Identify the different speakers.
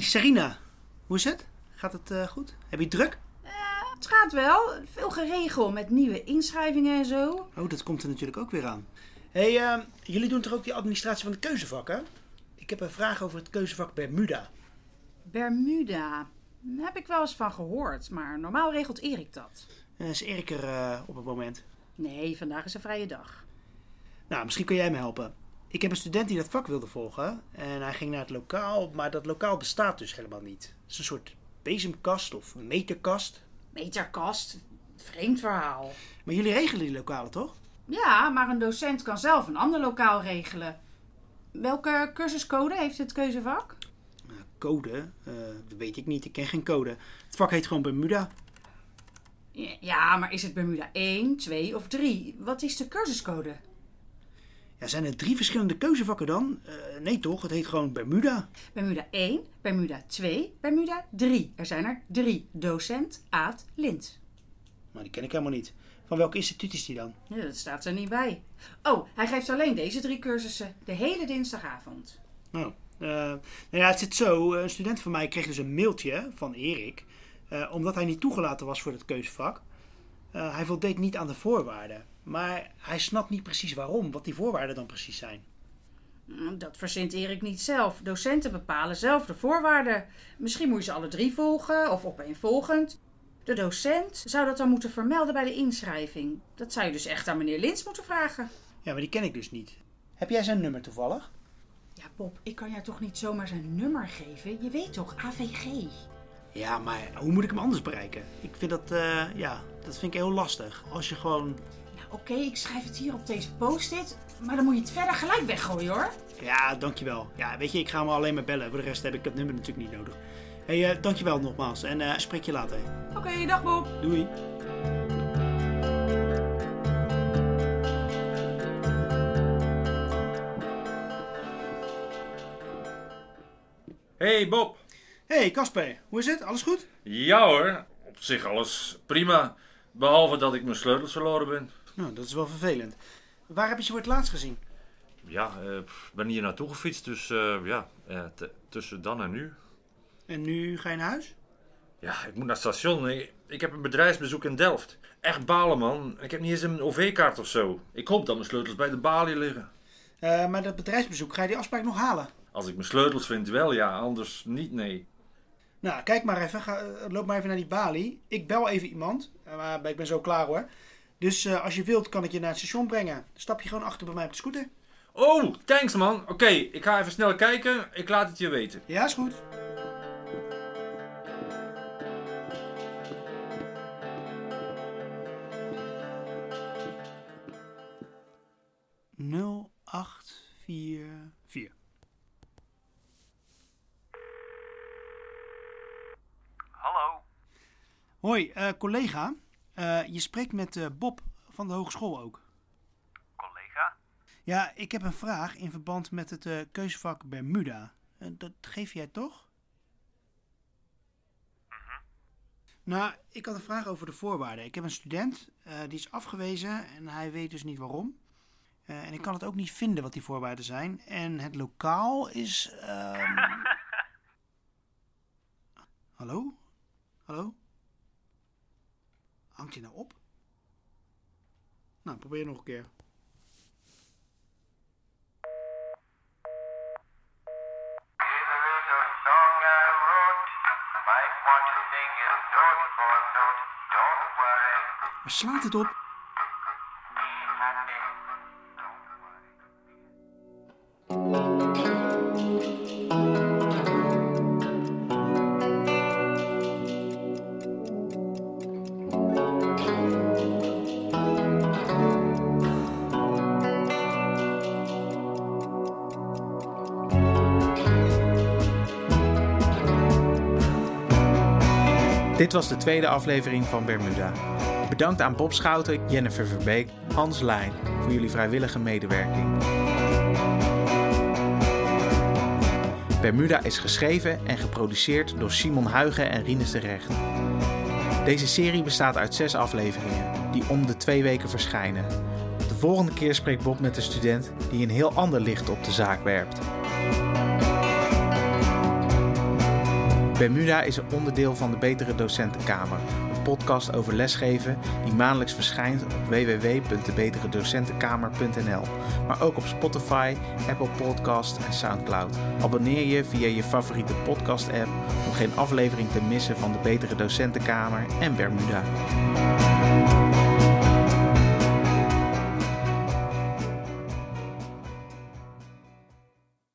Speaker 1: Hey Sarina, hoe is het? Gaat het eh, goed? Heb je het druk?
Speaker 2: Het gaat wel. Veel geregeld met nieuwe inschrijvingen en zo.
Speaker 1: Oh, dat komt er natuurlijk ook weer aan. hey, eh, jullie doen toch ook die administratie van de keuzevakken? Ik heb een vraag over het keuzevak Bermuda.
Speaker 2: Bermuda. Daar heb ik wel eens van gehoord, maar normaal regelt Erik dat.
Speaker 1: Eh, is Erik er eh, op het moment?
Speaker 2: Nee, vandaag is een vrije dag.
Speaker 1: Nou, misschien kun jij me helpen. Ik heb een student die dat vak wilde volgen en hij ging naar het lokaal, maar dat lokaal bestaat dus helemaal niet. Het is een soort bezemkast of meterkast.
Speaker 2: Meterkast. Vreemd verhaal.
Speaker 1: Maar jullie regelen die lokalen toch?
Speaker 2: Ja, maar een docent kan zelf een ander lokaal regelen. Welke cursuscode heeft het keuzevak?
Speaker 1: Eh, code? Eh, dat weet ik niet, ik ken geen code. Het vak heet gewoon Bermuda.
Speaker 2: Ja, maar is het Bermuda 1, 2 of 3? Wat is de cursuscode?
Speaker 1: Ja, zijn er drie verschillende keuzevakken dan? Eh, nee toch, het heet gewoon Bermuda.
Speaker 2: Bermuda 1, Bermuda 2, Bermuda 3. Er zijn er drie. Docent Aad Lint.
Speaker 1: Maar die ken ik helemaal niet. Van welk instituut is die dan?
Speaker 2: Ja, dat staat er niet bij. Oh, hij geeft alleen deze drie cursussen. De hele dinsdagavond.
Speaker 1: Nou, eh, nou ja, het zit zo. Een student van mij kreeg dus een mailtje van Erik. eh, omdat hij niet toegelaten was voor het keuzevak. Eh, hij voldeed niet aan de voorwaarden. Maar hij snapt niet precies waarom, wat die voorwaarden dan precies zijn.
Speaker 2: Hm, Dat verzint Erik niet zelf. Docenten bepalen zelf de voorwaarden. Misschien moet je ze alle drie volgen of opeenvolgend. De docent zou dat dan moeten vermelden bij de inschrijving. Dat zou je dus echt aan meneer Lins moeten vragen.
Speaker 1: Ja, maar die ken ik dus niet. Heb jij zijn nummer toevallig?
Speaker 2: Ja, Bob, ik kan jou toch niet zomaar zijn nummer geven? Je weet toch, AVG?
Speaker 1: Ja, maar hoe moet ik hem anders bereiken? Ik vind dat, eh, ja, dat vind ik heel lastig. Als je gewoon...
Speaker 2: Nou, oké, ik schrijf het hier op deze post-it. Maar dan moet je het verder gelijk weggooien, hoor.
Speaker 1: Ja, dankjewel. Ja, weet je, ik ga hem alleen maar bellen. Voor de rest heb ik het nummer natuurlijk niet nodig. Hé, hey, eh, dankjewel nogmaals. En eh, spreek je later.
Speaker 2: Oké, dag Bob.
Speaker 1: Doei.
Speaker 3: Hey Bob.
Speaker 1: Hey Casper, hoe is het? Alles goed?
Speaker 3: Ja hoor, op zich alles prima. Behalve dat ik mijn sleutels verloren ben.
Speaker 1: Nou, dat is wel vervelend. Waar heb je ze voor het laatst gezien?
Speaker 3: Ja, ik ben hier naartoe gefietst, dus eh, ja, eh, tussen dan en nu.
Speaker 1: En nu ga je naar huis?
Speaker 3: Ja, ik moet naar het station. Ik, ik heb een bedrijfsbezoek in Delft. Echt balen man, ik heb niet eens een OV-kaart of zo. Ik hoop dat mijn sleutels bij de balie liggen.
Speaker 1: Eh, maar dat bedrijfsbezoek, ga je die afspraak nog halen?
Speaker 3: Als ik mijn sleutels vind wel ja, anders niet nee.
Speaker 1: Nou, kijk maar even. Ga, eh, loop maar even naar die balie. Ik bel even iemand. Eh, maar ik ben zo klaar hoor. Dus eh, als je wilt, kan ik je naar het station brengen. Stap je gewoon achter bij mij op de scooter.
Speaker 3: Oh, thanks man. Oké, ik ga even snel kijken. Ik laat het je weten.
Speaker 1: Ja, is goed. Nul acht vier.
Speaker 4: Hallo,
Speaker 1: Hoi, eh, collega. Eh, je spreekt met eh, Bob van de hogeschool ook.
Speaker 4: collega.
Speaker 1: Ja, ik heb een vraag in verband met het keuzevak Bermuda. Dat geef jij toch? Nou, ik had een vraag over de voorwaarden. Ik heb een student, die is afgewezen en hij weet dus niet waarom. En ik kan het ook niet vinden wat die voorwaarden zijn. En het lokaal is... ehm, Hallo? Hallo? Hangt hij nou op? Nou, probeer nog een keer.
Speaker 4: Is a song I
Speaker 5: Dit was de tweede aflevering van Bermuda. Bedankt aan Bob Schouten, Jennifer Verbeek, Hans Lijn voor jullie vrijwillige medewerking. Bermuda is geschreven en geproduceerd door Simon Huigen en Rinus de Recht. Deze serie bestaat uit zes afleveringen, die om de twee weken verschijnen. De volgende keer spreekt Bob met een student die een heel ander licht op de zaak werpt. Bermuda is een onderdeel van de Betere Docentenkamer, een podcast over lesgeven die maandelijks verschijnt op www.debeteredocentenkamer.nl, maar ook op Spotify, Apple Podcast en Soundcloud. Abonneer je via je favoriete podcast-app om geen aflevering te missen van de Betere Docentenkamer en Bermuda.